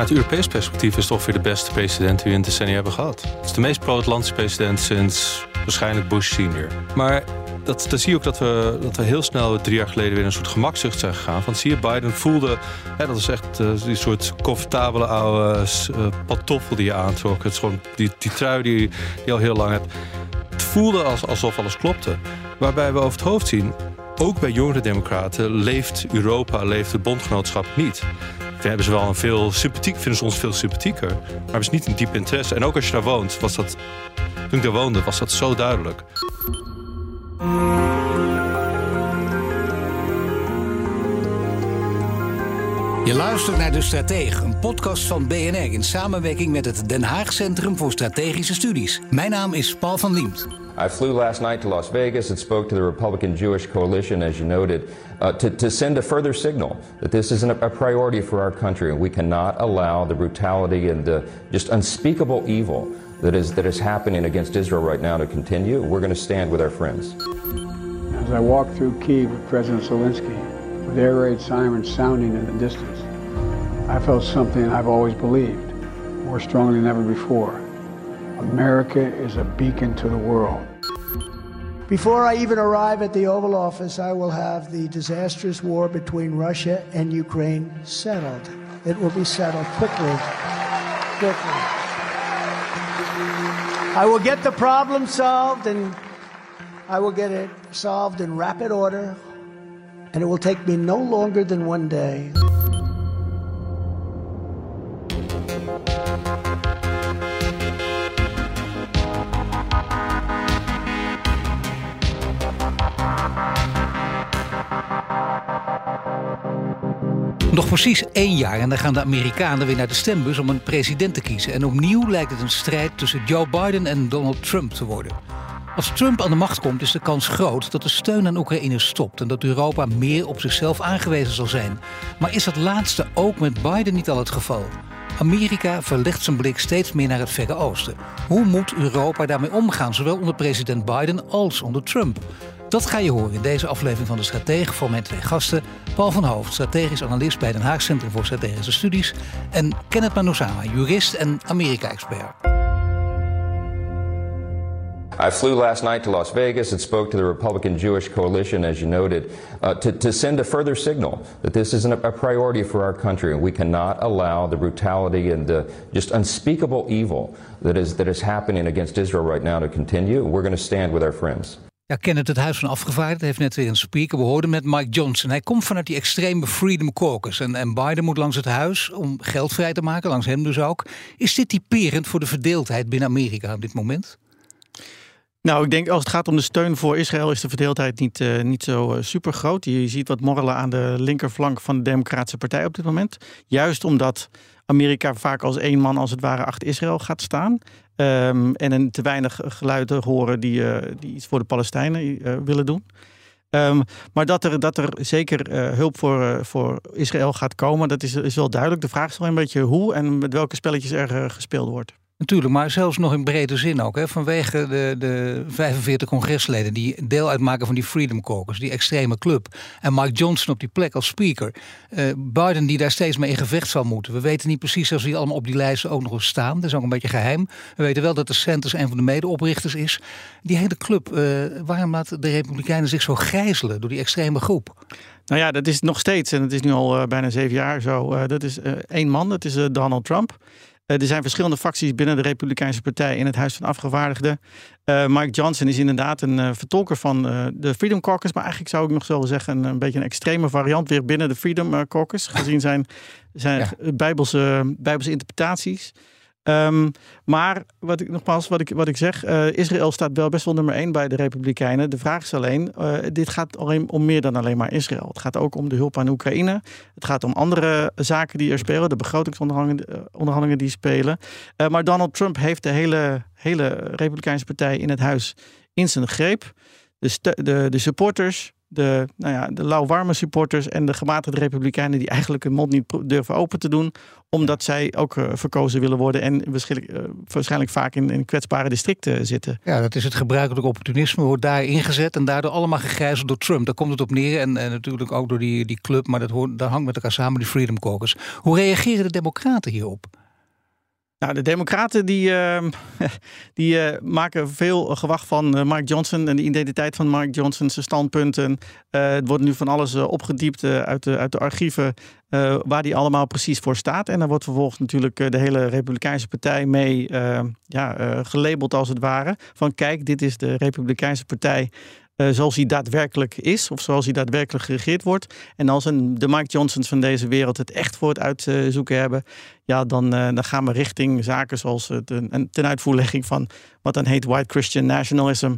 Vanuit Europees perspectief is het ongeveer de beste president die we in decennia hebben gehad. Het is de meest pro-Atlantische president sinds waarschijnlijk Bush senior. Maar dat, dan zie je ook dat we, dat we heel snel drie jaar geleden weer een soort gemakzucht zijn gegaan. Want zie je, Biden voelde, hè, dat is echt uh, die soort comfortabele oude uh, pantoffel die je aantrok. Het is gewoon die, die trui die je al heel lang hebt. Het voelde als, alsof alles klopte. Waarbij we over het hoofd zien, ook bij jongere democraten leeft Europa, leeft het bondgenootschap niet hebben ze wel een veel sympathiek, vinden ze ons veel sympathieker. Maar hebben ze niet een diep interesse. En ook als je daar woont, was dat. Toen ik daar woonde, was dat zo duidelijk. Je luistert naar De Stratege, een podcast van BNR in samenwerking met het Den Haag Centrum voor Strategische Studies. Mijn naam is Paul van Liemt. I flew last night to Las Vegas and spoke to the Republican Jewish Coalition, as you noted, uh, to, to send a further signal that this is a priority for our country and we cannot allow the brutality and the just unspeakable evil that is, that is happening against Israel right now to continue. We're going to stand with our friends. As I walked through Kiev with President Zelensky, with air raid sirens sounding in the distance, I felt something I've always believed, more strongly than ever before. America is a beacon to the world. Before I even arrive at the Oval Office, I will have the disastrous war between Russia and Ukraine settled. It will be settled quickly. Quickly. I will get the problem solved and I will get it solved in rapid order, and it will take me no longer than one day. Nog precies één jaar en dan gaan de Amerikanen weer naar de stembus om een president te kiezen. En opnieuw lijkt het een strijd tussen Joe Biden en Donald Trump te worden. Als Trump aan de macht komt, is de kans groot dat de steun aan Oekraïne stopt en dat Europa meer op zichzelf aangewezen zal zijn. Maar is dat laatste ook met Biden niet al het geval? Amerika verlegt zijn blik steeds meer naar het Verre Oosten. Hoe moet Europa daarmee omgaan, zowel onder president Biden als onder Trump? Dat ga je horen in deze aflevering van de Stratege voor mijn twee gasten. Paul van Hoofd, strategisch analist bij Den Haag Centrum voor Strategische Studies. En Kenneth Manusama, jurist en Amerika-expert. I flew last night to Las Vegas and spoke to the Republican Jewish Coalition, as you noted, uh, to, to send a further signal that this is a priority for our country we cannot allow the brutality and the just unspeakable evil that is, that is happening against Israel right now to continue. We're going to stand with our friends. Ja, Kenneth, het Huis van Afgevaardigden heeft net weer een speaker. We hoorden met Mike Johnson. Hij komt vanuit die extreme Freedom Caucus. En, en Biden moet langs het huis om geld vrij te maken, langs hem dus ook. Is dit typerend voor de verdeeldheid binnen Amerika op dit moment? Nou, ik denk als het gaat om de steun voor Israël is de verdeeldheid niet, uh, niet zo uh, super groot. Je ziet wat morrelen aan de linkerflank van de Democratische Partij op dit moment. Juist omdat Amerika vaak als één man als het ware achter Israël gaat staan. Um, en een te weinig geluiden horen die, uh, die iets voor de Palestijnen willen doen. Um, maar dat er, dat er zeker hulp voor, voor Israël gaat komen, dat is, is wel duidelijk. De vraag is wel een beetje hoe en met welke spelletjes er gespeeld wordt. Natuurlijk, maar zelfs nog in brede zin ook. Hè, vanwege de, de 45 congresleden die deel uitmaken van die Freedom Caucus, die extreme club. En Mike Johnson op die plek als speaker. Uh, Biden die daar steeds mee in gevecht zal moeten. We weten niet precies of die allemaal op die lijsten ook nog staan. Dat is ook een beetje geheim. We weten wel dat de Sanders een van de medeoprichters is. Die hele club, uh, waarom laten de Republikeinen zich zo gijzelen door die extreme groep? Nou ja, dat is nog steeds, en het is nu al uh, bijna zeven jaar zo. dat is één man, dat is Donald Trump. Eh, er zijn verschillende facties binnen de Republikeinse Partij in het Huis van Afgevaardigden. Uh, Mike Johnson is inderdaad een uh, vertolker van de Freedom Caucus. Maar eigenlijk zou ik nog zo zeggen een, een beetje een extreme variant weer binnen de Freedom Caucus. Gezien zijn, zijn bijbelse, bijbelse interpretaties. Ehm, maar wat ik nogmaals, wat ik, wat ik zeg, uh, Israël staat wel best wel nummer één bij de Republikeinen. De vraag is alleen, uh, dit gaat alleen om meer dan alleen maar Israël. Het gaat ook om de hulp aan Oekraïne. Het gaat om andere zaken die er spelen, de begrotingsonderhandelingen die spelen. Maar Donald Trump heeft de hele, hele Republikeinse partij in het huis in zijn greep. De, de supporters, de, nou ja, de lauwwarme supporters en de gematigde republikeinen die eigenlijk hun mond niet durven open te doen, omdat zij ook uh, verkozen willen worden en waarschijnlijk, uh, waarschijnlijk vaak in, in, kwetsbare districten zitten. Ja, dat is het gebruikelijk opportunisme, wordt daar ingezet en daardoor allemaal gegijzeld door Trump. Daar komt het op neer en, en natuurlijk ook door die, die club, maar dat, hoort, dat hangt met elkaar samen, die Freedom Caucus. Hoe reageren de Democraten hierop? Nou, de Democraten die, uh, die uh, maken veel gewacht van uh, Mark Johnson en de identiteit van Mark Johnson, zijn standpunten. het wordt nu van alles opgediept uit, de, uit de archieven waar die allemaal precies voor staat. En dan wordt vervolgens natuurlijk de hele Republikeinse partij mee ja, gelabeld als het ware. Van kijk, dit is de Republikeinse partij uh, zoals hij daadwerkelijk is, of zoals hij daadwerkelijk geregeerd wordt. En als een, de Mike Johnsons van deze wereld het echt voor het uitzoeken hebben, ja, dan, uh, dan gaan we richting zaken zoals de, ten uitvoerlegging van wat dan heet white Christian nationalism.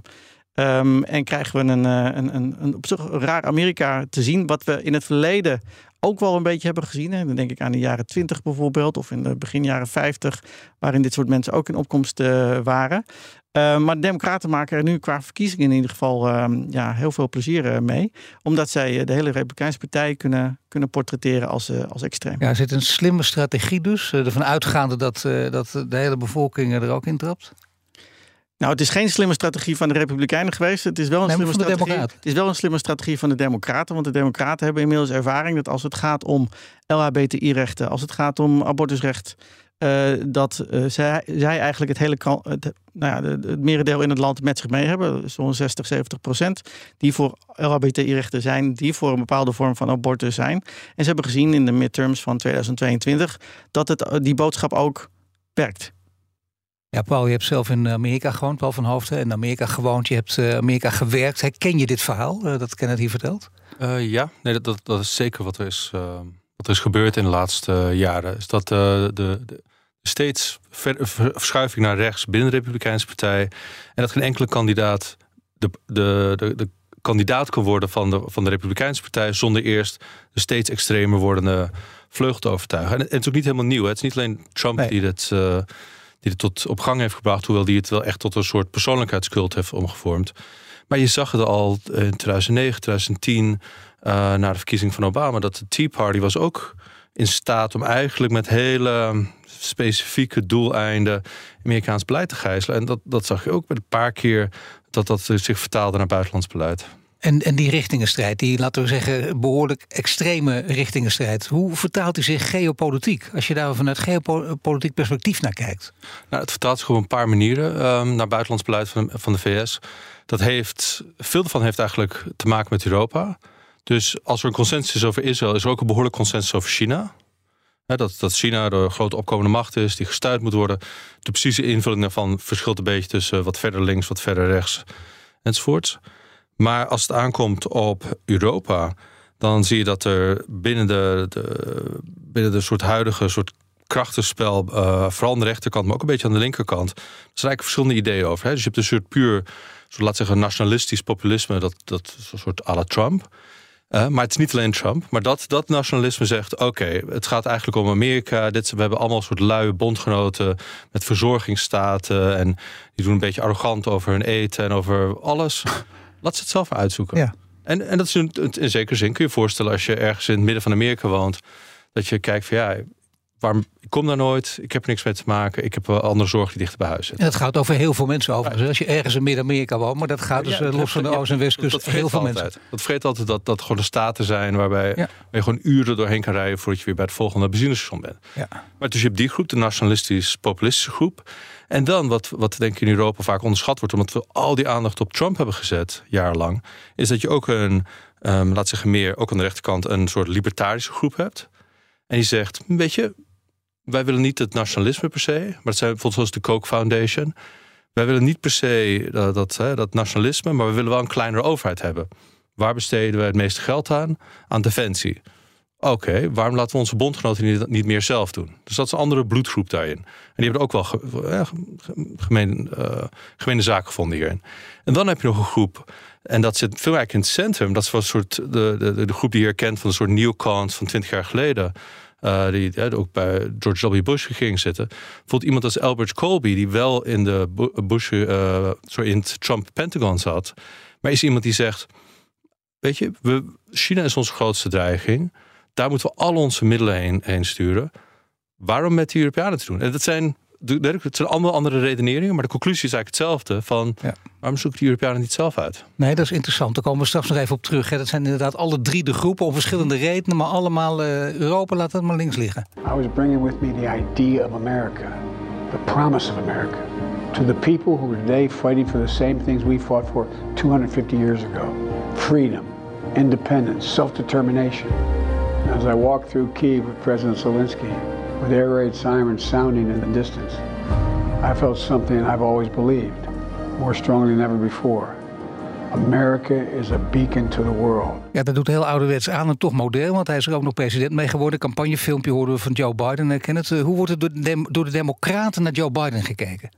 Um, en krijgen we een, eh, een, een, een op zich raar Amerika te zien, wat we in het verleden ook wel een beetje hebben gezien. En dan denk ik aan de jaren 20 bijvoorbeeld, of in de begin jaren 50, waarin dit soort mensen ook in opkomst waren. Uh, maar de Democraten maken er nu qua verkiezingen in ieder geval uh, ja, heel veel plezier uh, mee. Omdat zij de hele Republikeinse partij kunnen, kunnen portretteren als, als extreem. Ja, er zit een slimme strategie dus. ervan uitgaande dat, dat de hele bevolking er ook in trapt. Nou, het is geen slimme strategie van de Republikeinen geweest. Het is wel een, slimme, strategie, het is wel een slimme strategie van de Democraten. Want de Democraten hebben inmiddels ervaring dat als het gaat om LHBTI-rechten, als het gaat om abortusrecht, uh, dat uh, zij, zij eigenlijk het hele het, nou ja, het merendeel in het land met zich mee hebben. Zo'n 60, 70 procent. Die voor LHBTI-rechten zijn, die voor een bepaalde vorm van abortus zijn. En ze hebben gezien in de midterms van 2022 dat het, die boodschap ook werkt. Ja, Paul, je hebt zelf in Amerika gewoond, Paul van Hoofden. In Amerika gewoond, je hebt Amerika gewerkt. Herken je dit verhaal, dat Kenneth hier vertelt? Uh, ja, nee, dat, dat, is zeker wat er is, wat er is gebeurd in de laatste jaren. Is dat de, de, steeds verschuiving naar rechts binnen de Republikeinse Partij. En dat geen enkele kandidaat de, de, de, de kandidaat kan worden van de, van de Republikeinse Partij zonder eerst de steeds extremer wordende vleugel te overtuigen. En, het is ook niet helemaal nieuw. Hè? Het is niet alleen Trump die dit die het tot op gang heeft gebracht, hoewel die het wel echt tot een soort persoonlijkheidscult heeft omgevormd. Maar je zag het al in 2009, 2010, uh, na de verkiezing van Obama, dat de Tea Party was ook in staat om eigenlijk met hele specifieke doeleinden Amerikaans beleid te gijzelen. En dat, dat zag je ook met een paar keer dat dat zich vertaalde naar buitenlands beleid. En, en die richtingenstrijd, die laten we zeggen behoorlijk extreme richtingenstrijd. Hoe vertaalt die zich geopolitiek? Als je daar vanuit geopolitiek perspectief naar kijkt. Nou, het vertaalt zich op een paar manieren um, naar buitenlands beleid van de, van de VS. Dat heeft, veel daarvan heeft eigenlijk te maken met Europa. Dus als er een consensus is over Israël, is er ook een behoorlijk consensus over China. Dat, dat China de grote opkomende macht is, die gestuurd moet worden. De precieze invulling daarvan verschilt een beetje tussen wat verder links, wat verder rechts enzovoorts. Maar als het aankomt op Europa, dan zie je dat er binnen de, de binnen de soort huidige soort krachtenspel, uh, vooral aan de rechterkant, maar ook een beetje aan de linkerkant, er zijn eigenlijk verschillende ideeën over. Dus je hebt een soort puur, laat zeggen, nationalistisch populisme, dat, dat soort à la Trump. Uh, maar het is niet alleen Trump. Maar dat, dat nationalisme zegt: oké, het gaat eigenlijk om Amerika. Dit, we hebben allemaal een soort luie bondgenoten met verzorgingsstaten. En die doen een beetje arrogant over hun eten en over alles. Laat ze het zelf maar uitzoeken. Ja. En, en dat is in, in zekere zin, kun je je voorstellen als je ergens in het midden van Amerika woont, dat je kijkt van ja, waarom, ik kom daar nooit, ik heb er niks mee te maken, ik heb wel andere zorg die dichter bij huis zit. En dat gaat over heel veel mensen overigens. Als je ergens in Midden-Amerika woont, maar dat gaat dus eh, los van de Oost- en Westkust, heel veel altijd. mensen. Dat vergeet altijd dat dat gewoon de staten zijn waarbij ja. je gewoon uren doorheen kan rijden voordat je weer bij het volgende benzinestation bent. Ja. Maar dus je hebt die groep, de nationalistisch-populistische groep. En dan, wat, wat denk ik in Europa vaak onderschat wordt, omdat we al die aandacht op Trump hebben gezet, jarenlang, is dat je ook een, um, laat zeggen meer, ook aan de rechterkant, een soort libertarische groep hebt. En die zegt, weet je, wij willen niet het nationalisme per se, maar het zijn bijvoorbeeld zoals de Koch Foundation. Wij willen niet per se dat, dat, dat nationalisme, maar we willen wel een kleinere overheid hebben. Waar besteden we het meeste geld aan? Aan defensie. Oké, waarom laten we onze bondgenoten niet, niet, meer zelf doen? Dus dat is een andere bloedgroep daarin. En die hebben ook wel ge, gemeen, uh, gemeene zaken gevonden hierin. En dan heb je nog een groep, en dat zit veel eigenlijk in het centrum. Dat is een soort de, de, de groep die je herkent van een soort neocons van twintig jaar geleden. Uh, die ook bij George W. Bush ging zitten. Bijvoorbeeld iemand als Albert Colby, die wel in de Bush, uh, sorry, in het Trump Pentagon zat. Maar is iemand die zegt: Weet je, we, China is onze grootste dreiging. Daar moeten we al onze middelen heen, heen sturen. Waarom met de Europeanen te doen? En dat zijn, het zijn allemaal andere redeneringen, maar de conclusie is eigenlijk hetzelfde. Van, Waarom zoeken die Europeanen niet zelf uit? Nee, dat is interessant. Daar komen we straks nog even op terug. Hè. Dat zijn inderdaad alle drie de groepen om verschillende redenen, maar allemaal uh, Europa laat het maar links liggen. I was bringing with me the idea of America, the promise of America, to the people who are today fighting for the same things we fought for 250 years ago: freedom, independence, self-determination. As I walked through Kiev with President Zelensky, with air raid sirens sounding in the distance, I felt something I've always believed, more strongly than ever before. America is a beacon to the world. Ja, dat doet heel ouderwets aan en toch modern, want hij is er ook nog president mee geworden. Campagnefilmpje hoorden we van Joe Biden. Kenneth, hoe wordt er door de, door de Democraten naar Joe Biden gekeken?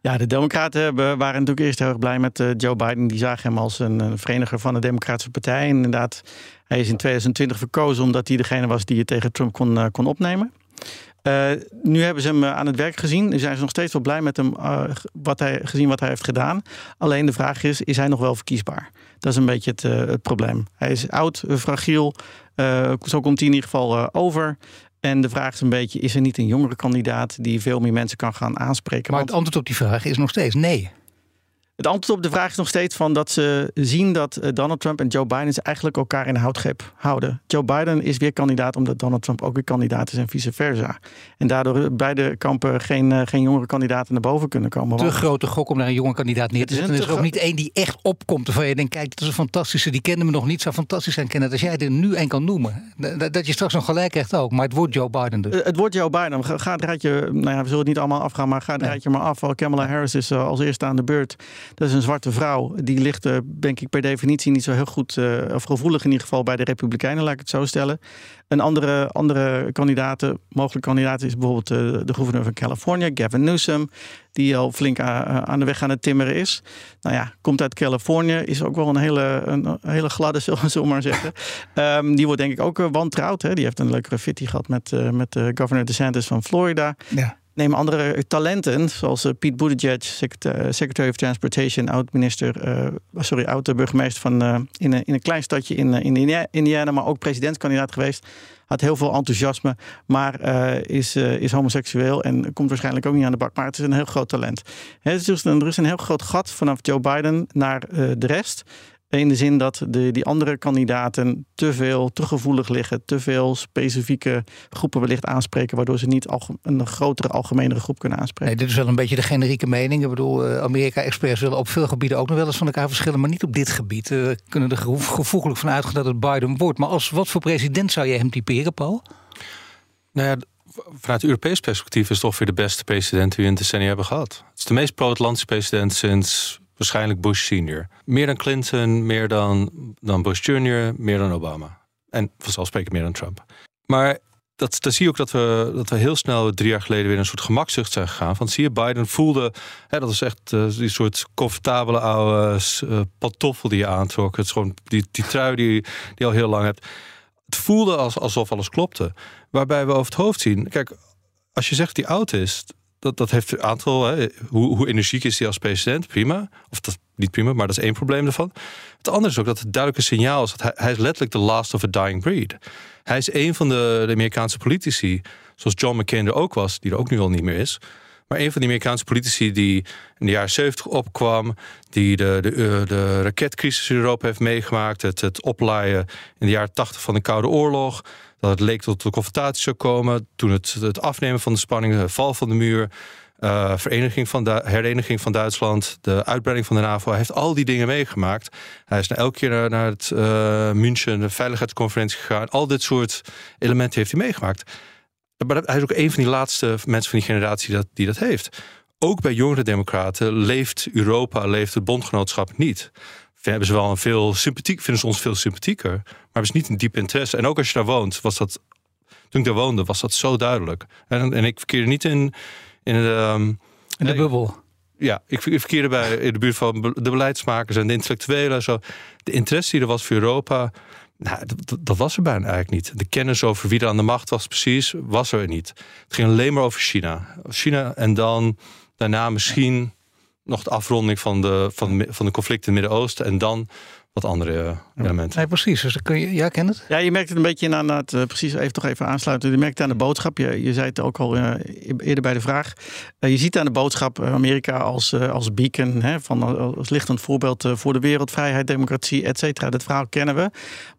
Ja, de Democraten waren natuurlijk eerst heel erg blij met uh, Joe Biden. Die zagen hem als een, vereniger van de Democratische Partij. En inderdaad, hij is in 2020 verkozen omdat hij degene was die het tegen Trump kon, kon opnemen. Uh, nu hebben ze hem aan het werk gezien. Nu zijn ze nog steeds wel blij met hem, wat hij, gezien wat hij heeft gedaan. Alleen de vraag is, is hij nog wel verkiesbaar? Dat is een beetje het, het probleem. Hij is oud, fragiel. zo komt hij in ieder geval over. En de vraag is een beetje: is er niet een jongere kandidaat die veel meer mensen kan gaan aanspreken? Maar het antwoord op die vraag is nog steeds nee. Het antwoord op de vraag is nog steeds van dat ze zien dat eh, Donald Trump en Joe Biden eigenlijk elkaar in de houtgreep houden. Joe Biden is weer kandidaat omdat Donald Trump ook weer kandidaat is en vice versa. En daardoor beide kampen geen, uh, geen jongere kandidaten naar boven kunnen komen. Te grote gok om naar een jonge kandidaat neer te zetten. Er is er ook niet één die echt opkomt waarvan je denkt, kijk, dat is een fantastische, die kenden me nog niet, zou fantastisch zijn kennen. Als jij er nu één kan noemen, dat je straks nog gelijk krijgt ook. Maar het wordt Joe Biden dus. Uh, het wordt Joe Biden. Ga het rijtje, nou ja, we zullen het niet allemaal afgaan, maar ga het rijtje maar af. Kamala Harris is als eerste aan de beurt. Dat is een zwarte vrouw die ligt, denk ik, per definitie niet zo heel goed, uh, of gevoelig in ieder geval bij de Republikeinen, laat ik het zo stellen. Een andere, andere kandidaat, mogelijke kandidaat, is bijvoorbeeld uh, de gouverneur van Californië, Gavin Newsom, die al flink aan de weg aan het timmeren is. Nou ja, komt uit Californië, is ook wel een hele, een, hele gladde, zullen we maar zeggen. Um, die wordt denk ik ook wantrouwd. Hè? Die heeft een leuke graffiti gehad met, met governor DeSantis van Florida. Ja neem andere talenten, zoals uh, Pete Buttigieg, Secretary of Transportation, oud-minister, sorry, oud-burgemeester van in, in, een klein stadje in, in Indiana, maar ook presidentskandidaat geweest. Had heel veel enthousiasme, maar is, is homoseksueel en komt waarschijnlijk ook niet aan de bak. Maar het is een heel groot talent. He, dus er is een heel groot gat vanaf Joe Biden naar de rest. In de zin dat de, die andere kandidaten te veel, te gevoelig liggen, te veel specifieke groepen wellicht aanspreken, waardoor ze niet een grotere, algemenere groep kunnen aanspreken. Nee, dit is wel een beetje de generieke mening. Ik bedoel, eh, Amerika-experts willen op veel gebieden ook nog wel eens van elkaar verschillen, maar niet op dit gebied. We kunnen er gevoeglijk van uitgaan dat het Biden wordt. Maar als wat voor president zou je hem typeren, Paul? Nou ja, vanuit Europees perspectief is het toch weer de beste president die we in decennia hebben gehad. Het is de meest pro-Atlantische president sinds waarschijnlijk Bush senior. Meer dan Clinton, meer dan, dan Bush junior, meer dan Obama. En vanzelfsprekend meer dan Trump. Maar dat, dat zie je ook dat we, dat we heel snel drie jaar geleden weer een soort gemakzucht zijn gegaan. Van zie je, Biden voelde, hè, dat is echt uh, die soort comfortabele oude uh, pantoffel die je aantrok. Het is gewoon die, die trui die, die al heel lang hebt. Het voelde als, alsof alles klopte. Waarbij we over het hoofd zien, kijk, als je zegt die oud is, dat, dat heeft een aantal. Hè, hoe, hoe energiek is hij als president? Prima. Of dat niet prima, maar dat is één probleem ervan. Het andere is ook dat het duidelijke signaal is dat hij, hij is letterlijk de last of a dying breed. Hij is een van de, de Amerikaanse politici, zoals John McCain er ook was, die er ook nu al niet meer is. Maar een van die Amerikaanse politici die in de jaren 70 opkwam, die de, de, eh, de raketcrisis in Europa heeft meegemaakt, het, het oplaaien in de jaren 80 van de Koude Oorlog, dat het leek tot de confrontatie zou komen. Toen het, het afnemen van de spanningen, de val van de muur, uh, vereniging van hereniging van Duitsland, de uitbreiding van de NAVO. Hij heeft al die dingen meegemaakt. Hij is elke keer naar, het uh, München, de veiligheidsconferentie gegaan. Al dit soort elementen heeft hij meegemaakt. Maar hij is ook een van die laatste mensen van die generatie dat, die dat heeft. Ook bij jongere democraten leeft Europa, leeft het bondgenootschap niet hebben ze wel een veel sympathiek, vinden ze ons veel sympathieker. Maar hebben ze niet een diep interesse. En ook als je daar woont, was dat. Toen ik daar woonde, was dat zo duidelijk. En, en ik verkeerde niet in. In de, um, in de bubbel. Ja, ik verkeerde bij in de buurt van de beleidsmakers en de intellectuelen. Zo. De interesse die er was voor Europa, nou, dat, dat, was er bijna eigenlijk niet. De kennis over wie er aan de macht was precies, was er niet. Het ging alleen maar over China. China en dan daarna misschien nog de afronding van de, van, van de conflicten in het Midden-Oosten. En dan wat andere eh, elementen. Nee, precies. Dus dan kun je, ja, ken het? Ja, je merkt het een beetje aan het, uh, precies even toch even aansluiten. Je merkt het aan de boodschap. Je, je zei het ook al uh, eerder bij de vraag. je ziet aan de boodschap Amerika als, als beacon, hè, van, als lichtend voorbeeld voor de wereld, vrijheid, democratie, et cetera. Dat verhaal kennen we.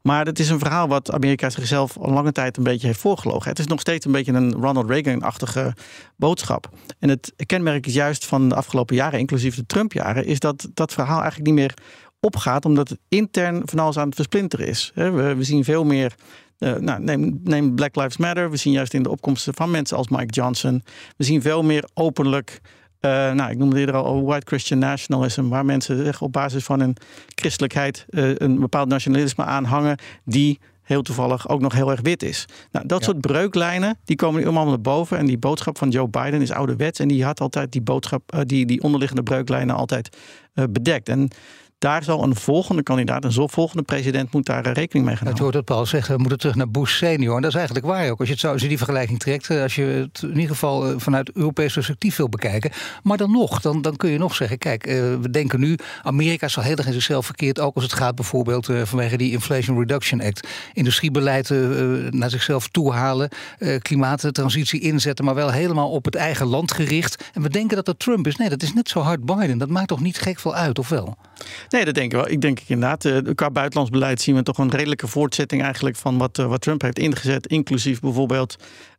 Maar het is een verhaal wat Amerika zichzelf al lange tijd een beetje heeft voorgelogen. Het is nog steeds een beetje een Ronald Reagan-achtige boodschap. En het kenmerk is juist van de afgelopen jaren, inclusief de Trump-jaren, is dat dat verhaal eigenlijk niet meer opgaat, omdat het intern van alles aan het versplinteren is. We, we zien veel meer. Uh, nou, neem, neem, Black Lives Matter. We zien juist in de opkomsten van mensen als Mike Johnson. We zien veel meer openlijk. Uh, nou, ik noemde eerder al white Christian nationalism, waar mensen zich op basis van hun christelijkheid uh, een bepaald nationalisme aanhangen, die heel toevallig ook nog heel erg wit is. Nou, dat soort breuklijnen, die komen nu allemaal naar boven. En die boodschap van Joe Biden is ouderwets. En die had altijd die boodschap, die, die onderliggende breuklijnen altijd bedekt. En daar zal een volgende kandidaat, een volgende president, moet daar rekening mee gaan houden. Het wordt dat Paul zegt, we moeten terug naar Bush senior. En dat is eigenlijk waar ook. Als je, het zo, als je die vergelijking trekt, eh, als je het in ieder geval eh, vanuit Europees perspectief wil bekijken. Maar dan nog, dan, dan kun je nog zeggen, kijk, uh, we denken nu, Amerika is al heel erg in zichzelf verkeerd. Ook als het gaat bijvoorbeeld uh, vanwege die Inflation Reduction Act. Industriebeleid naar zichzelf toehalen, klimaattransitie inzetten, maar wel helemaal op het eigen land gericht. En we denken dat dat Trump is. Nee, dat is net zo hard Biden. Dat maakt toch niet gek veel uit, of wel? Nee, dat denk ik wel. Ik denk inderdaad, uh, qua buitenlands beleid zien we toch een redelijke voortzetting eigenlijk van wat, uh, wat Trump heeft ingezet. Inclusief bijvoorbeeld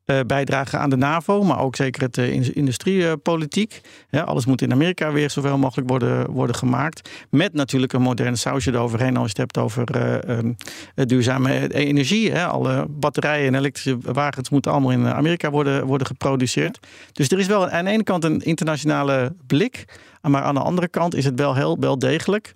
uh, bijdragen aan de NAVO, maar ook zeker het industriepolitiek. alles moet in Amerika weer zoveel mogelijk worden, worden gemaakt. Met natuurlijk een moderne sausje eroverheen als je het hebt over um, duurzame energie. Hè. Alle batterijen en elektrische wagens moeten allemaal in Amerika worden, worden geproduceerd. Dus er is wel aan de ene kant een internationale blik. Maar aan de andere kant is het wel heel wel degelijk.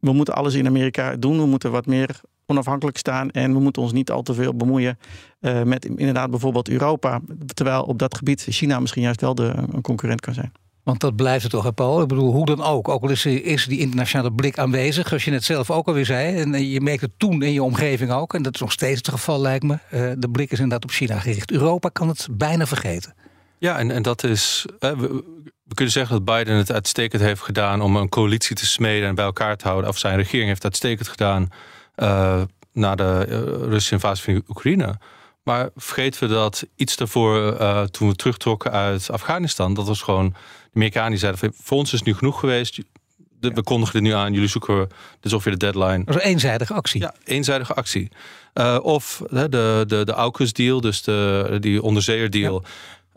We moeten alles in Amerika doen. We moeten wat meer onafhankelijk staan. En we moeten ons niet al te veel bemoeien uh, met inderdaad bijvoorbeeld Europa. Terwijl op dat gebied China misschien juist wel de, een concurrent kan zijn. Want dat blijft het toch, Paul? Ik bedoel, hoe dan ook. Ook al is, is die internationale blik aanwezig, zoals je net zelf ook alweer zei. En eh, je merkt het toen in je omgeving ook. En dat is nog steeds het geval, lijkt me. Uh, de blik is inderdaad op China gericht. Europa kan het bijna vergeten. Ja, en, en dat is. Uh, we, we kunnen zeggen dat Biden het uitstekend heeft gedaan om een coalitie te smeden en bij elkaar te houden. Of zijn regering heeft het uitstekend gedaan uh, na de uh, Russische invasie van Oekraïne. Maar vergeten we dat iets daarvoor, uh, toen we terugtrokken uit Afghanistan, dat was gewoon. De Amerikanen die zeiden: voor ons is het nu genoeg geweest. De, we kondigen nu aan, jullie zoeken, dit is ongeveer de deadline. Dat een eenzijdige actie. Ja, eenzijdige actie. of de, de, de AUKUS-deal, dus de, die onderzeeër-deal. Ja.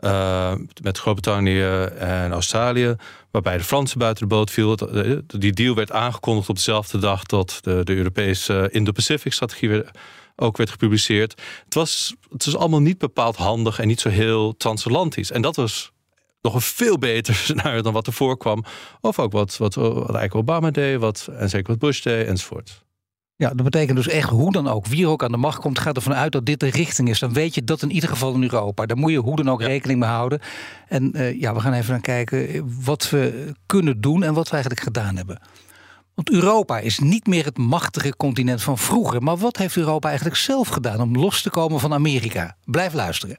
Uh, met Groot-Brittannië en Australië, waarbij de Fransen buiten de boot viel. Eh, die deal werd aangekondigd op dezelfde dag dat de, de Europese Indo-Pacific-strategie ook werd gepubliceerd. Het was, het was allemaal niet bepaald handig en niet zo heel transatlantisch. En dat was nog een veel beter scenario dan wat er voorkwam. Of ook wat, wat, wat eigenlijk Obama deed, wat, en zeker wat Bush deed, enzovoort. Ja, dat betekent dus echt hoe dan ook, wie er ook aan de macht komt, gaat ervan uit dat dit de richting is. Dan weet je dat in ieder geval in Europa. Daar moet je hoe dan ook rekening mee houden. En uh, ja, we gaan even naar kijken wat we kunnen doen en wat we eigenlijk gedaan hebben. Want Europa is niet meer het machtige continent van vroeger. Maar wat heeft Europa eigenlijk zelf gedaan om los te komen van Amerika? Blijf luisteren.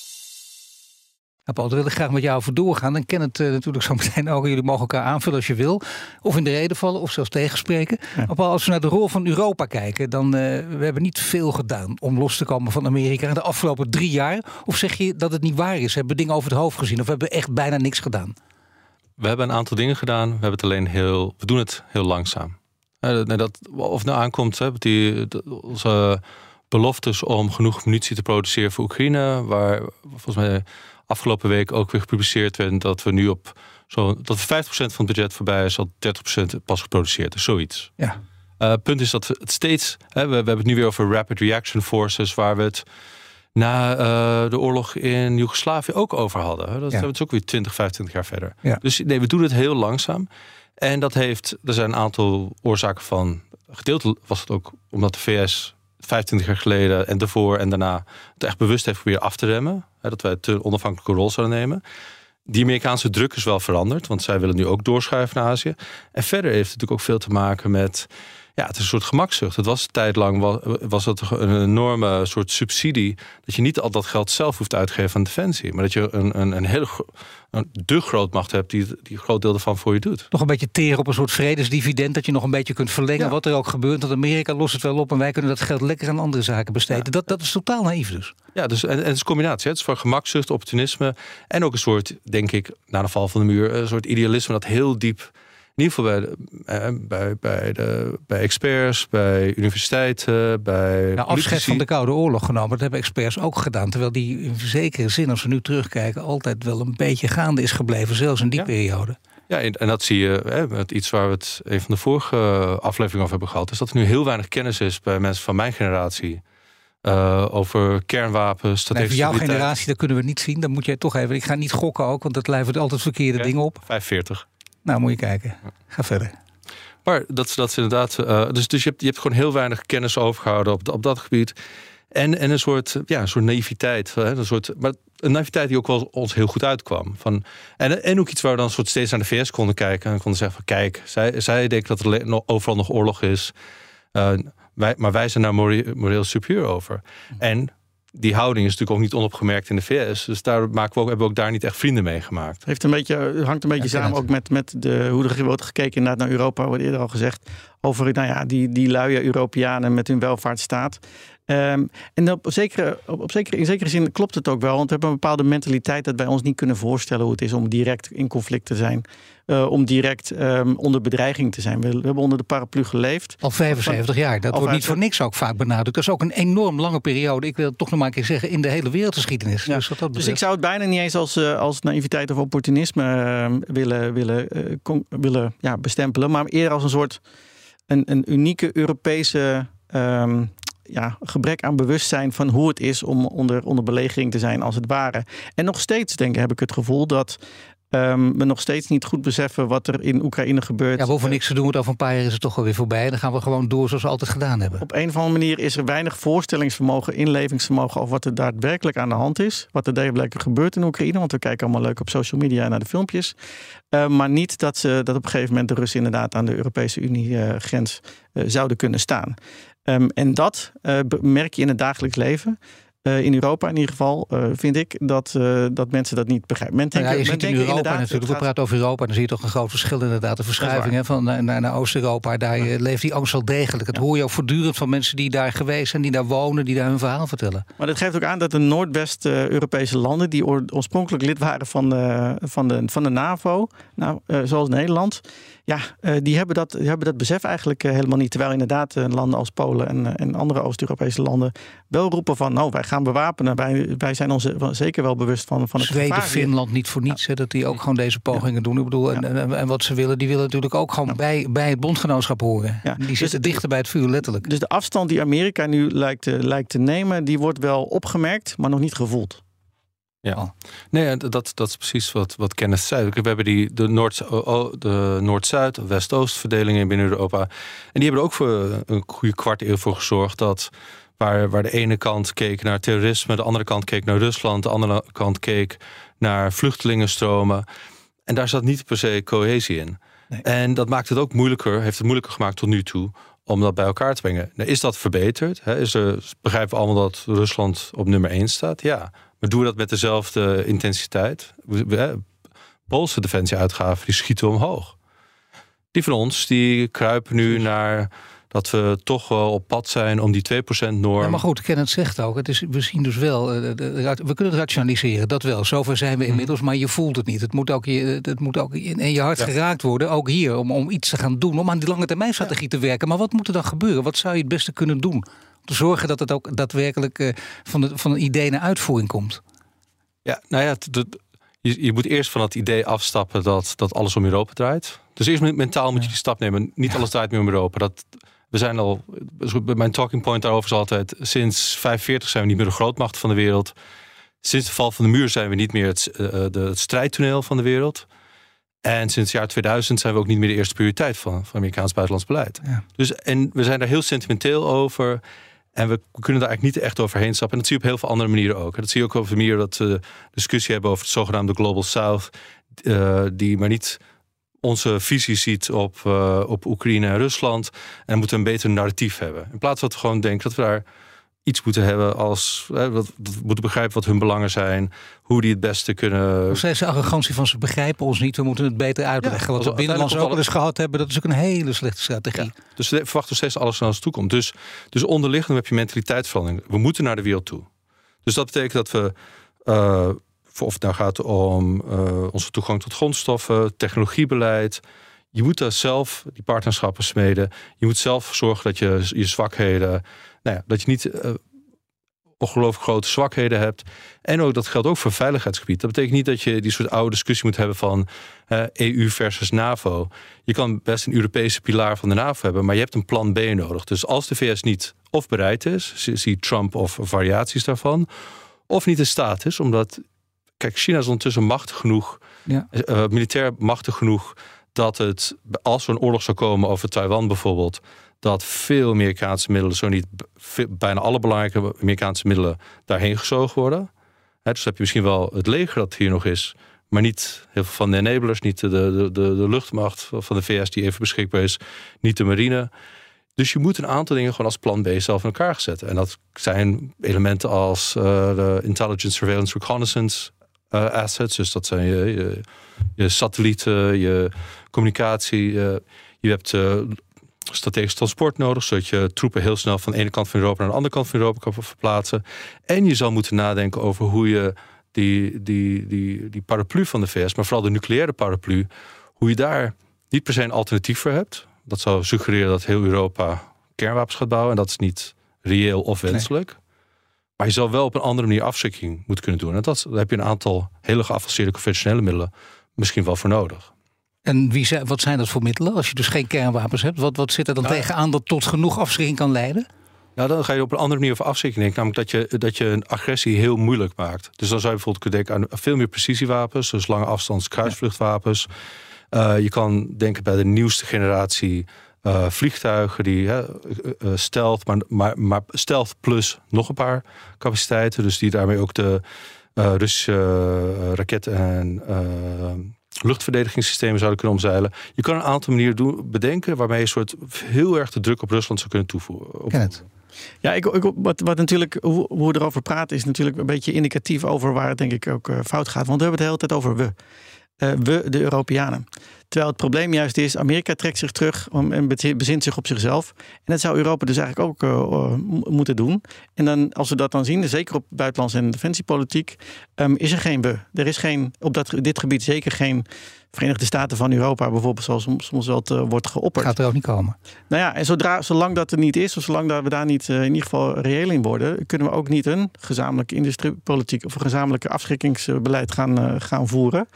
Nou, Paul, daar wil ik graag met jou over doorgaan. Dan ken het uh, natuurlijk zo meteen ook. Jullie mogen elkaar aanvullen als je wil. Of in de reden vallen, of zelfs tegenspreken. Ja. Maar Paul, als we naar de rol van Europa kijken... dan uh, we hebben niet veel gedaan om los te komen van Amerika... in de afgelopen drie jaar. Of zeg je dat het niet waar is? Hebben we dingen over het hoofd gezien? Of hebben we echt bijna niks gedaan? We hebben een aantal dingen gedaan. We hebben het alleen heel... We doen het heel langzaam. Uh, dat, of nou aankomt, hè, die, onze beloftes om genoeg munitie te produceren voor Oekraïne... waar volgens mij afgelopen week ook weer gepubliceerd werd dat we nu op zo, dat 50% van het budget voorbij is, al 30% pas geproduceerd. Dus zoiets. Ja. Uh, punt is dat het steeds. Hè, we, we, hebben het nu weer over rapid reaction forces, waar we het na uh, de oorlog in Joegoslavië ook over hadden. Dat ja. hebben we dus ook weer 20, 25 jaar verder. Ja. Dus nee, we doen het heel langzaam. En dat heeft, er zijn een aantal oorzaken van. Gedeeltelijk was het ook omdat de VS 25 jaar geleden en daarvoor en daarna het echt bewust heeft proberen af te remmen. Hè, dat wij te onafhankelijke rol zouden nemen. Die Amerikaanse druk is wel veranderd, want zij willen nu ook doorschuiven naar Azië. En verder heeft het natuurlijk ook veel te maken met ja, het is een soort gemakzucht. Het was een tijd lang was, was het een enorme soort subsidie. Dat je niet al dat geld zelf hoeft uit te geven aan defensie. Maar dat je een, een, een hele een, de grootmacht hebt die, die een groot deel ervan voor je doet. Nog een beetje teren op een soort vredesdividend. Dat je nog een beetje kunt verlengen. Ja. Wat er ook gebeurt. Want Amerika lost het wel op. En wij kunnen dat geld lekker aan andere zaken besteden. Dat, dat is totaal naïef dus. Ja, dus, en, en het is een combinatie. hè. Het is voor gemakzucht, opportunisme. En ook een soort, denk ik, na de val van de muur... een soort idealisme dat heel diep... In ieder geval bij, de, eh, bij, bij, de, bij experts, bij universiteiten, bij Nou, afscheid van de Koude Oorlog genomen. Dat hebben experts ook gedaan. Terwijl die in zekere zin, als we nu terugkijken, altijd wel een beetje gaande is gebleven. Zelfs in die Ja. periode. Ja, en dat zie je hè, met iets waar we het een van de vorige afleveringen over hebben gehad. Is dat er nu heel weinig kennis is bij mensen van mijn generatie. eh, over kernwapens, Nee, voor jouw generatie, dat kunnen we niet zien. Dan moet jij toch even. Ik ga niet gokken ook, want dat levert altijd verkeerde dingen op. 45. Nou, moet je kijken. Ga verder. Maar dat, dat is inderdaad. eh, dus dus je, hebt, je hebt gewoon heel weinig kennis overgehouden op, op dat gebied. En, en een soort, ja, een soort naïviteit. Hè, een soort, maar een naïviteit die ook wel ons heel goed uitkwam. Van, en, en ook iets waar we dan soort steeds naar de VS konden kijken. En konden zeggen van kijk, zij, zij denken dat er overal nog oorlog is. Eh, wij, maar wij zijn daar more- moreel superieur over. En die houding is natuurlijk ook niet onopgemerkt in de VS. Dus daar maken we ook, hebben we ook daar niet echt vrienden mee gemaakt. Het heeft een beetje, hangt een beetje Ja, samen ook met, met de, hoe er wordt gekeken inderdaad naar Europa, wordt eerder al gezegd. Over nou ja, die, die luie Europeanen met hun welvaartsstaat. Ehm, en op zekere, op, op zekere, in zekere zin klopt het ook wel. Want we hebben een bepaalde mentaliteit dat wij ons niet kunnen voorstellen hoe het is om direct in conflict te zijn. eh, om direct ehm, onder bedreiging te zijn. We, we hebben onder de paraplu geleefd. Al 75 jaar. Dat wordt niet voor 75 niks ook vaak benadrukt. Dat is ook een enorm lange periode. Ik wil het toch nog maar een keer zeggen. In de hele wereldgeschiedenis. Ja. Dus, dat Dus ik zou het bijna niet eens als, eh, als naïviteit of opportunisme eh, willen, willen, eh, willen ja, bestempelen. Maar eerder als een soort een, een unieke Europese ehm, ja, gebrek aan bewustzijn van hoe het is om onder, onder belegering te zijn, als het ware. En nog steeds, denk ik, heb ik het gevoel dat ehm, we nog steeds niet goed beseffen wat er in Oekraïne gebeurt. Ja, we hoeven niks te doen, want over een paar jaar is het toch alweer voorbij. En dan gaan we gewoon door zoals we altijd gedaan hebben. Op een of andere manier is er weinig voorstellingsvermogen, inlevingsvermogen over wat er daadwerkelijk aan de hand is. Wat er daadwerkelijk gebeurt in Oekraïne. Want we kijken allemaal leuk op social media naar de filmpjes. Uh, maar niet dat, ze, dat op een gegeven moment de Russen inderdaad aan de Europese Unie-grens uh, zouden kunnen staan. Um, en dat uh, merk je in het dagelijks leven. Uh, in Europa in ieder geval uh, vind ik dat, uh, dat mensen dat niet begrijpen. Men denkt, nou ja, je men ziet in Europa natuurlijk, we praten over Europa, dan zie je toch een groot verschil inderdaad. De verschuiving hè, van naar, naar, naar Oost-Europa, daar ja. leeft die angst wel degelijk. Dat ja. hoor je ook voortdurend van mensen die daar geweest zijn, die daar wonen, die daar hun verhaal vertellen. Maar dat geeft ook aan dat de Noordwest-Europese landen, die oorspronkelijk lid waren van de, van de, van de NAVO, nou, zoals Nederland, ja, die hebben dat, die hebben dat besef eigenlijk helemaal niet. Terwijl inderdaad landen als Polen en, en andere Oost-Europese landen wel roepen van, nou, wij gaan bewapenen. Wij, wij zijn ons zeker wel bewust van, van het Zweden, gevaar. Finland niet voor niets, hè, dat die ook gewoon deze pogingen ja. doen. Ik bedoel, en, en, en, wat ze willen, die willen natuurlijk ook gewoon ja. bij, bij het bondgenootschap horen. Ja. Die zitten dus, dichter bij het vuur, letterlijk. Dus de afstand die Amerika nu lijkt, te, lijkt te nemen, die wordt wel opgemerkt, maar nog niet gevoeld. Ja, nee, dat, dat is precies wat, wat Kenneth zei. We hebben die, de, Noord, de Noord-Zuid, West-Oost verdelingen binnen Europa. En die hebben er ook voor een goede kwart eeuw voor gezorgd dat waar, waar de ene kant keek naar terrorisme, de andere kant keek naar Rusland, de andere kant keek naar vluchtelingenstromen. En daar zat niet per se cohesie in. Nee. En dat maakt het ook moeilijker, heeft het moeilijker gemaakt tot nu toe om dat bij elkaar te brengen. Nou, is dat verbeterd? Is er, begrijpen we allemaal dat Rusland op nummer 1 staat? Ja. Maar doen we dat met dezelfde intensiteit? Poolse defensieuitgaven die schieten omhoog. Die van ons die kruipen nu naar dat we toch wel op pad zijn om die 2% norm. Ja, maar goed, Kenneth zegt ook, het is, we zien dus wel, de, we kunnen het rationaliseren, dat wel. Zover zijn we inmiddels, mm. maar je voelt het niet. Het moet ook, je, het moet ook in, je hart ja. geraakt worden, ook hier, om, om iets te gaan doen, om aan die lange termijn strategie ja. te werken. Maar wat moet er dan gebeuren? Wat zou je het beste kunnen doen? Om te zorgen dat het ook daadwerkelijk uh, van, de, van een idee naar uitvoering komt. Ja, nou ja, je, je moet eerst van het idee afstappen dat, dat alles om Europa draait. Dus eerst mentaal moet je die stap nemen. Niet alles draait meer om Europa. Dat, we zijn al, mijn talking point daarover is altijd, sinds 45 zijn we niet meer de grootmacht van de wereld. Sinds de val van de muur zijn we niet meer het, uh, de, het strijdtoneel van de wereld. En sinds het jaar 2000 zijn we ook niet meer de eerste prioriteit van, van Amerikaans buitenlands beleid. Ja. Dus, en we zijn daar heel sentimenteel over. En we kunnen daar eigenlijk niet echt overheen stappen. En dat zie je op heel veel andere manieren ook. Dat zie je ook op de manier dat we discussie hebben over het zogenaamde Global South. Uh, die maar niet onze visie ziet op, uh, op Oekraïne en Rusland. En moeten een beter narratief hebben. In plaats van dat we gewoon denken dat we daar iets moeten hebben als. Hè, wat, moeten begrijpen wat hun belangen zijn. Hoe die het beste kunnen. Of de arrogantie van ze begrijpen ons niet. We moeten het beter uitleggen. Ja, wat we binnenlands ook eens gehad hebben. Dat is ook een hele slechte strategie. Ja, dus we verwachten steeds alles naar ons toe komt. Dus, dus onderliggend heb je mentaliteitsverandering. We moeten naar de wereld toe. Dus dat betekent dat we. Uh, of het nou gaat om uh, onze toegang tot grondstoffen, technologiebeleid. Je moet daar zelf die partnerschappen smeden. Je moet zelf zorgen dat je je zwakheden nou ja, dat je niet uh, ongelooflijk grote zwakheden hebt. En ook dat geldt ook voor veiligheidsgebied. Dat betekent niet dat je die soort oude discussie moet hebben van uh, eh, EU versus NAVO. Je kan best een Europese pilaar van de NAVO hebben, maar je hebt een plan B nodig. Dus als de VS niet of bereid is, zie Trump of variaties daarvan, of niet in staat is, omdat kijk, China is ondertussen machtig genoeg, ja. uh, militair machtig genoeg, dat het, als er een oorlog zou komen over Taiwan bijvoorbeeld, dat veel Amerikaanse middelen, zo niet bijna alle belangrijke Amerikaanse middelen, daarheen gezogen worden. dus heb je misschien wel het leger dat hier nog is, maar niet heel veel van de enablers, niet de, de, de, de luchtmacht van de VS die even beschikbaar is, niet de marine. Dus je moet een aantal dingen gewoon als plan B zelf in elkaar zetten. En dat zijn elementen als uh, de intelligence, surveillance, reconnaissance uh, assets. Dus dat zijn je, je, satellieten, je communicatie. Uh, je hebt strategisch transport nodig, zodat je troepen heel snel van de ene kant van Europa naar de andere kant van Europa kan verplaatsen. En je zal moeten nadenken over hoe je die, die, die, die paraplu van de VS, maar vooral de nucleaire paraplu, hoe je daar niet per se een alternatief voor hebt. Dat zou suggereren dat heel Europa kernwapens gaat bouwen en dat is niet reëel of wenselijk. Maar je zal wel op een andere manier afschrikking moeten kunnen doen. En dat, daar heb je een aantal hele geavanceerde conventionele middelen misschien wel voor nodig. En wie zijn, wat zijn dat voor middelen als je dus geen kernwapens hebt? Wat, wat zit er dan nou, tegenaan dat tot genoeg afschrikking kan leiden? Nou, dan ga je op een andere manier over afschrikking denken. Namelijk dat je, dat je een agressie heel moeilijk maakt. Dus dan zou je bijvoorbeeld kunnen denken aan veel meer precisiewapens. Dus lange afstands kruisvluchtwapens. Uh, je kan denken bij de nieuwste generatie uh, vliegtuigen die uh, stealth, maar, maar, maar stealth plus nog een paar capaciteiten. Dus die daarmee ook de Russische raketten en luchtverdedigingssystemen zouden kunnen omzeilen. Je kan een aantal manieren doen, bedenken waarmee je een soort heel erg de druk op Rusland zou kunnen toevoegen. Ja, ik, ik, wat, wat natuurlijk, hoe, hoe we erover praten, is natuurlijk een beetje indicatief over waar het denk ik ook uh, fout gaat. Want we hebben het de hele tijd over we. Uh, we, de Europeanen. Terwijl het probleem juist is, Amerika trekt zich terug en bezint zich op zichzelf. En dat zou Europa dus eigenlijk ook uh, moeten doen. En dan, als we dat dan zien, zeker op buitenlands en defensiepolitiek, um, is er geen we. Er is geen, op dat, dit gebied zeker geen Verenigde Staten van Europa, bijvoorbeeld, zoals soms wel te, wordt geopperd. Gaat er ook niet komen. Nou ja, en zodra, zolang dat er niet is, of zolang dat we daar niet uh, in ieder geval reëel in worden, kunnen we ook niet een gezamenlijke industriepolitiek of een gezamenlijke afschrikkingsbeleid gaan, gaan voeren.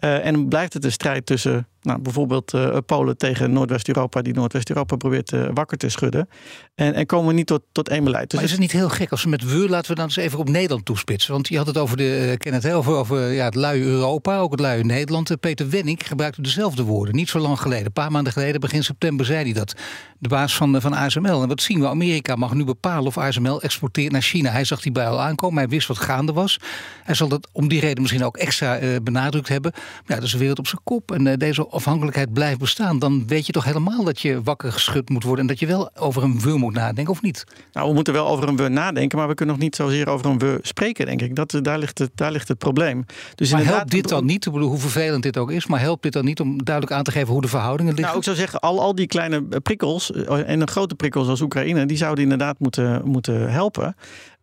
Uh, en blijft het een strijd tussen nou, bijvoorbeeld uh, Polen tegen Noordwest-Europa, die Noordwest-Europa probeert uh, wakker te schudden. En, en komen we niet tot, tot één beleid. Dus maar is het niet heel gek als we met we, laten we dan eens even op Nederland toespitsen. Want je had het over, de, ken het, over, over ja, het luie Europa, ook het luie Nederland. Peter Wenning gebruikte dezelfde woorden, niet zo lang geleden. Een paar maanden geleden, begin september, zei hij dat. De baas van, van ASML. En wat zien we? Amerika mag nu bepalen of ASML exporteert naar China. Hij zag die bij al aankomen, hij wist wat gaande was. Hij zal dat om die reden misschien ook extra uh, benadrukt hebben. Maar ja, dat is de wereld op zijn kop. En uh, deze afhankelijkheid blijft bestaan, dan weet je toch helemaal dat je wakker geschud moet worden en dat je wel over een we moet nadenken, of niet? Nou, we moeten wel over een we nadenken, maar we kunnen nog niet zozeer over een we spreken, denk ik. Dat, daar, ligt het, daar ligt het probleem. Dus maar helpt dit dan niet, hoe vervelend dit ook is, maar helpt dit dan niet om duidelijk aan te geven hoe de verhoudingen liggen? Nou, ik zou zeggen, al, al die kleine prikkels eh, en een grote prikkels als Oekraïne, die zouden inderdaad moeten, moeten helpen.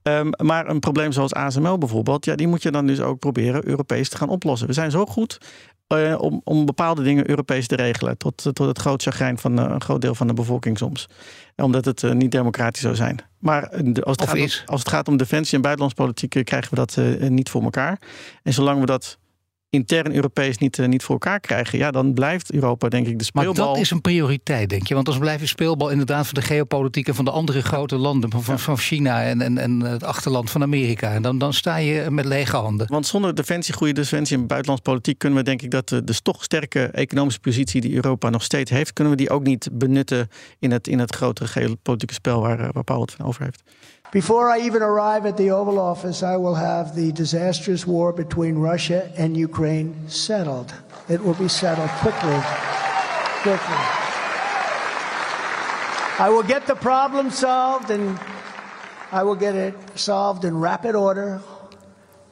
Um, maar een probleem zoals ASML bijvoorbeeld, ja, die moet je dan dus ook proberen Europees te gaan oplossen. We zijn zo goed uh, om, om bepaalde dingen Europees te regelen. Tot, tot het groot chagrijn van uh, een groot deel van de bevolking soms. Omdat het uh, niet democratisch zou zijn. Maar als, het gaat om, als het gaat om defensie en buitenlandspolitiek krijgen we dat niet voor elkaar. En zolang we dat intern Europees niet, niet voor elkaar krijgen, ja, dan blijft Europa denk ik de speelbal. Maar dat is een prioriteit, denk je? Want dan blijft je speelbal inderdaad van de geopolitiek en van de andere grote landen, van, van China en, en, en het achterland van Amerika. En dan, dan sta je met lege handen. Want zonder defensie, goede defensie en buitenlands politiek kunnen we denk ik dat de, de toch sterke economische positie die Europa nog steeds heeft, kunnen we die ook niet benutten in het, in het grotere geopolitieke spel waar, waar Paul het van over heeft. Before I even arrive at the Oval Office, I will have the disastrous war between Russia and Ukraine settled. It will be settled quickly. Quickly. I will get the problem solved and I will get it solved in rapid order.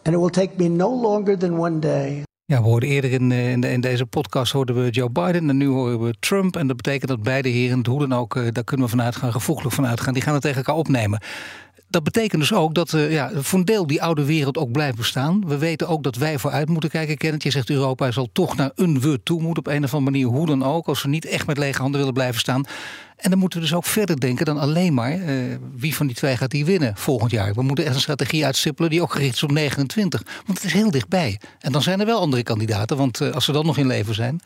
And it will take me no longer than one day. Ja, we hoorden eerder in, in, de, in, deze podcast hoorden we Joe Biden en nu horen we Trump. En dat betekent dat beide heren, hoe dan ook, daar kunnen we vanuit gaan, gevoeglijk vanuit gaan, die gaan het tegen elkaar opnemen dat betekent dus ook dat uh, ja, voor een deel die oude wereld ook blijft bestaan. We weten ook dat wij vooruit moeten kijken. Kenneth, je zegt Europa zal toch naar een we toe moeten op een of andere manier. Hoe dan ook, als we niet echt met lege handen willen blijven staan. En dan moeten we dus ook verder denken dan alleen maar uh, wie van die twee gaat die winnen volgend jaar. We moeten echt een strategie uitstippelen die ook gericht is op 29. Want het is heel dichtbij. En dan zijn er wel andere kandidaten, want uh, als ze dan nog in leven zijn.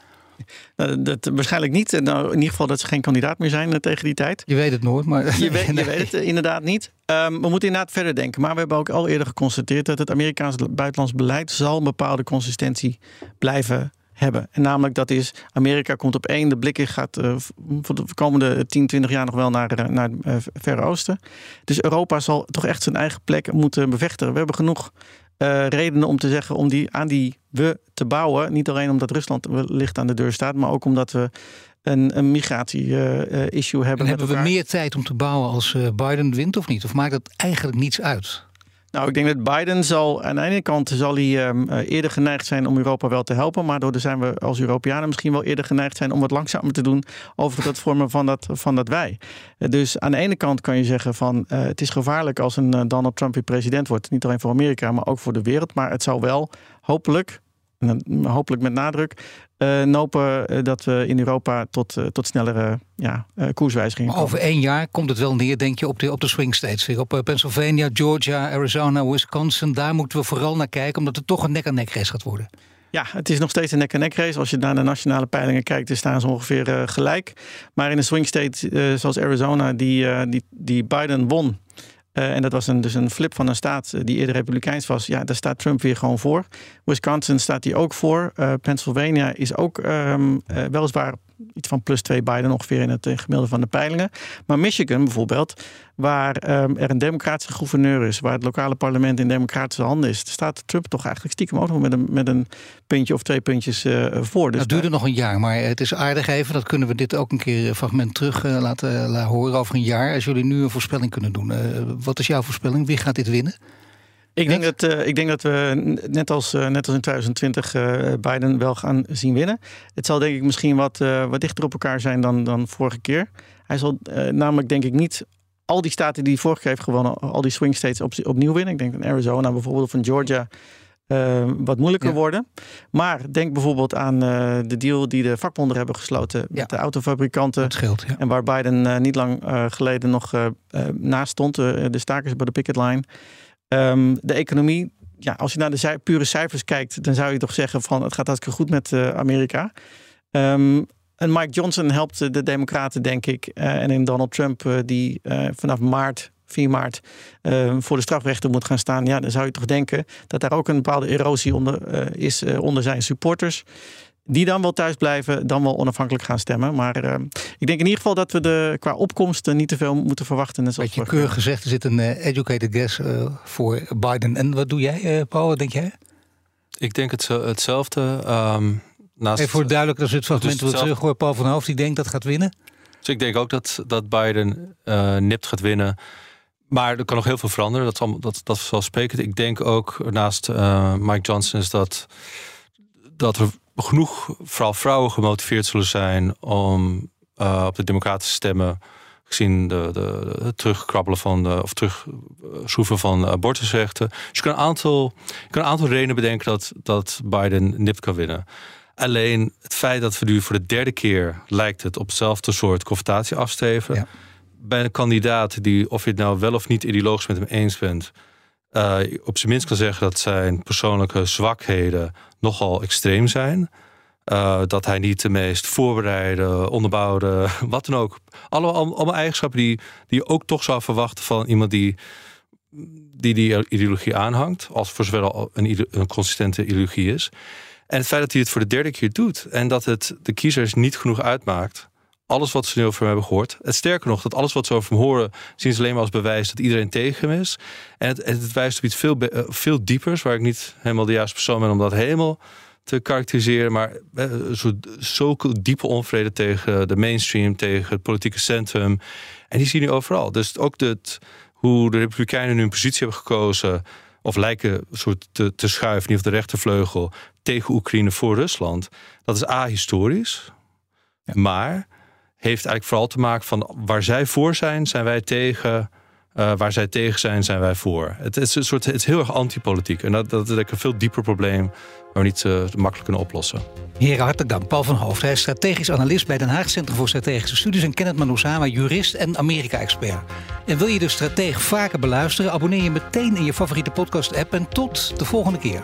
Nou, dat, waarschijnlijk niet. Nou, in ieder geval dat ze geen kandidaat meer zijn uh, tegen die tijd. Je weet het nooit, maar... Je weet, je weet het uh, inderdaad niet. Um, we moeten inderdaad verder denken. Maar we hebben ook al eerder geconstateerd... dat het Amerikaans buitenlands beleid... zal een bepaalde consistentie blijven hebben. En namelijk dat is, Amerika komt op één, de blik gaat uh, voor de komende 10, 20 jaar nog wel naar, naar het Verre Oosten. Dus Europa zal toch echt zijn eigen plek moeten bevechten. We hebben genoeg uh, redenen om te zeggen om die, aan die we te bouwen. Niet alleen omdat Rusland wellicht aan de deur staat, maar ook omdat we een, een migratie-issue uh, hebben. En hebben we meer tijd om te bouwen als Biden wint of niet? Of maakt dat eigenlijk niets uit? Nou, ik denk dat Biden zal aan de ene kant zal hij um, eerder geneigd zijn om Europa wel te helpen. Maar daardoor zijn we als Europeanen misschien wel eerder geneigd zijn om wat langzamer te doen over het vormen van dat, van dat wij. Dus aan de ene kant kan je zeggen van uh, het is gevaarlijk als een Donald Trump weer president wordt. Niet alleen voor Amerika, maar ook voor de wereld. Maar het zou wel hopelijk hopelijk met nadruk, uh, nopen dat we in Europa tot, uh, tot snellere ja, koerswijzigingen komen. Over één jaar komt het wel neer, denk je, op de, op de swing states. Weer op Pennsylvania, Georgia, Arizona, Wisconsin. Daar moeten we vooral naar kijken, omdat het toch een nek-aan-nek race gaat worden. Ja, het is nog steeds een nek-en-nek race. Als je naar de nationale peilingen kijkt, dan staan ze ongeveer gelijk. Maar in een swing state zoals Arizona, die, die, die Biden won... Uh, en dat was een, dus een flip van een staat die eerder republikeins was. Ja, daar staat Trump weer gewoon voor. Wisconsin staat hij ook voor. Uh, Pennsylvania is ook um, uh, weliswaar iets van plus 2 Biden ongeveer in het gemiddelde van de peilingen. Maar Michigan bijvoorbeeld, waar um, er een democratische gouverneur is, waar het lokale parlement in democratische handen is, staat Trump toch eigenlijk stiekem ook nog met een, met een puntje of twee puntjes uh, voor. Dus het duurde nog een jaar, maar het is aardig even. Dat kunnen we dit ook een keer een fragment terug uh, laten, laten horen over een jaar. Als jullie nu een voorspelling kunnen doen. Uh, wat is jouw voorspelling? Wie gaat dit winnen? Ik denk, dat, uh, ik denk dat we net als, uh, net als in 2020 uh, Biden wel gaan zien winnen. Het zal denk ik misschien wat, wat dichter op elkaar zijn dan, dan vorige keer. Hij zal namelijk denk ik niet al die staten die hij vorige keer heeft gewonnen, al die swing states op, opnieuw winnen. Ik denk van Arizona bijvoorbeeld of van Georgia wat moeilijker ja. worden. Maar denk bijvoorbeeld aan de deal die de vakbonden hebben gesloten ja. met de autofabrikanten. Scheelt, ja. En waar Biden niet lang geleden nog naast stond, de stakers bij de picket line. Um, de economie, ja, als je naar de pure cijfers kijkt, dan zou je toch zeggen van het gaat hartstikke goed met uh, Amerika. Um, en Mike Johnson helpt de Democraten, denk ik. Uh, en in Donald Trump, uh, die vanaf maart, 4 maart, voor de strafrechter moet gaan staan. Ja, dan zou je toch denken dat daar ook een bepaalde erosie onder is onder zijn supporters die dan wel thuis blijven, dan wel onafhankelijk gaan stemmen. Maar uh, ik denk in ieder geval dat we de, qua opkomsten niet te veel moeten verwachten. Net Beetje keurig gezegd, er zit een uh, educated guess uh, voor Biden. En wat doe jij, Paul? Wat denk jij? Ik denk het, hetzelfde. Um, naast Even voor duidelijk, dat is het fragment dus terug hoor. Paul van Hoofd die denkt dat gaat winnen. Dus ik denk ook dat, dat Biden nipt gaat winnen. Maar er kan nog heel veel veranderen. Dat, zal, dat, dat spreken. Ik denk ook naast Mike Johnson is dat, dat er genoeg, vooral vrouwen, gemotiveerd zullen zijn om uh, op de democratische stemmen, gezien de, de, de terugkrabbelen van de, of terugschroeven van abortusrechten. Dus je kan een aantal, je kan een aantal redenen bedenken dat, dat Biden nipt kan winnen. Alleen het feit dat we nu voor de derde keer lijkt het op hetzelfde soort confrontatie afsteven. Ja. Bij een kandidaat die, of je het nou wel of niet ideologisch met hem eens bent, uh, op zijn minst kan zeggen dat zijn persoonlijke zwakheden nogal extreem zijn. Uh, dat hij niet de meest voorbereide, onderbouwde, wat dan ook. Alle, allemaal eigenschappen die, die je ook toch zou verwachten van iemand die die, die ideologie aanhangt. Als voor zover al een, een consistente ideologie is. En het feit dat hij het voor de derde keer doet. En dat het de kiezers niet genoeg uitmaakt alles wat ze nu over hem hebben gehoord. Het sterker nog, dat alles wat ze over hem horen, zien ze alleen maar als bewijs dat iedereen tegen hem is. En het, het wijst op iets veel, uh, veel diepers, waar ik niet helemaal de juiste persoon ben om dat helemaal te karakteriseren. Maar uh, zo, zulke diepe onvrede tegen de mainstream, tegen het politieke centrum. En die zie je nu overal. Dus ook het, hoe de Republikeinen nu een positie hebben gekozen. Of lijken soort te, te schuiven, niet op de rechtervleugel, tegen Oekraïne voor Rusland. Dat is ahistorisch. Maar heeft eigenlijk vooral te maken van waar zij voor zijn, zijn wij tegen. Uh, waar zij tegen zijn, zijn wij voor. Het is, een soort, het heel erg antipolitiek. En dat, dat is een veel dieper probleem waar we niet uh, makkelijk kunnen oplossen. Heren, hartelijk dank. Paul van Hoofd, hij is strategisch analist bij Den Haag Centrum voor Strategische Studies. En Kenneth Manusama, jurist en Amerika-expert. En wil je de stratege vaker beluisteren? Abonneer je meteen in je favoriete podcast-app. En tot de volgende keer.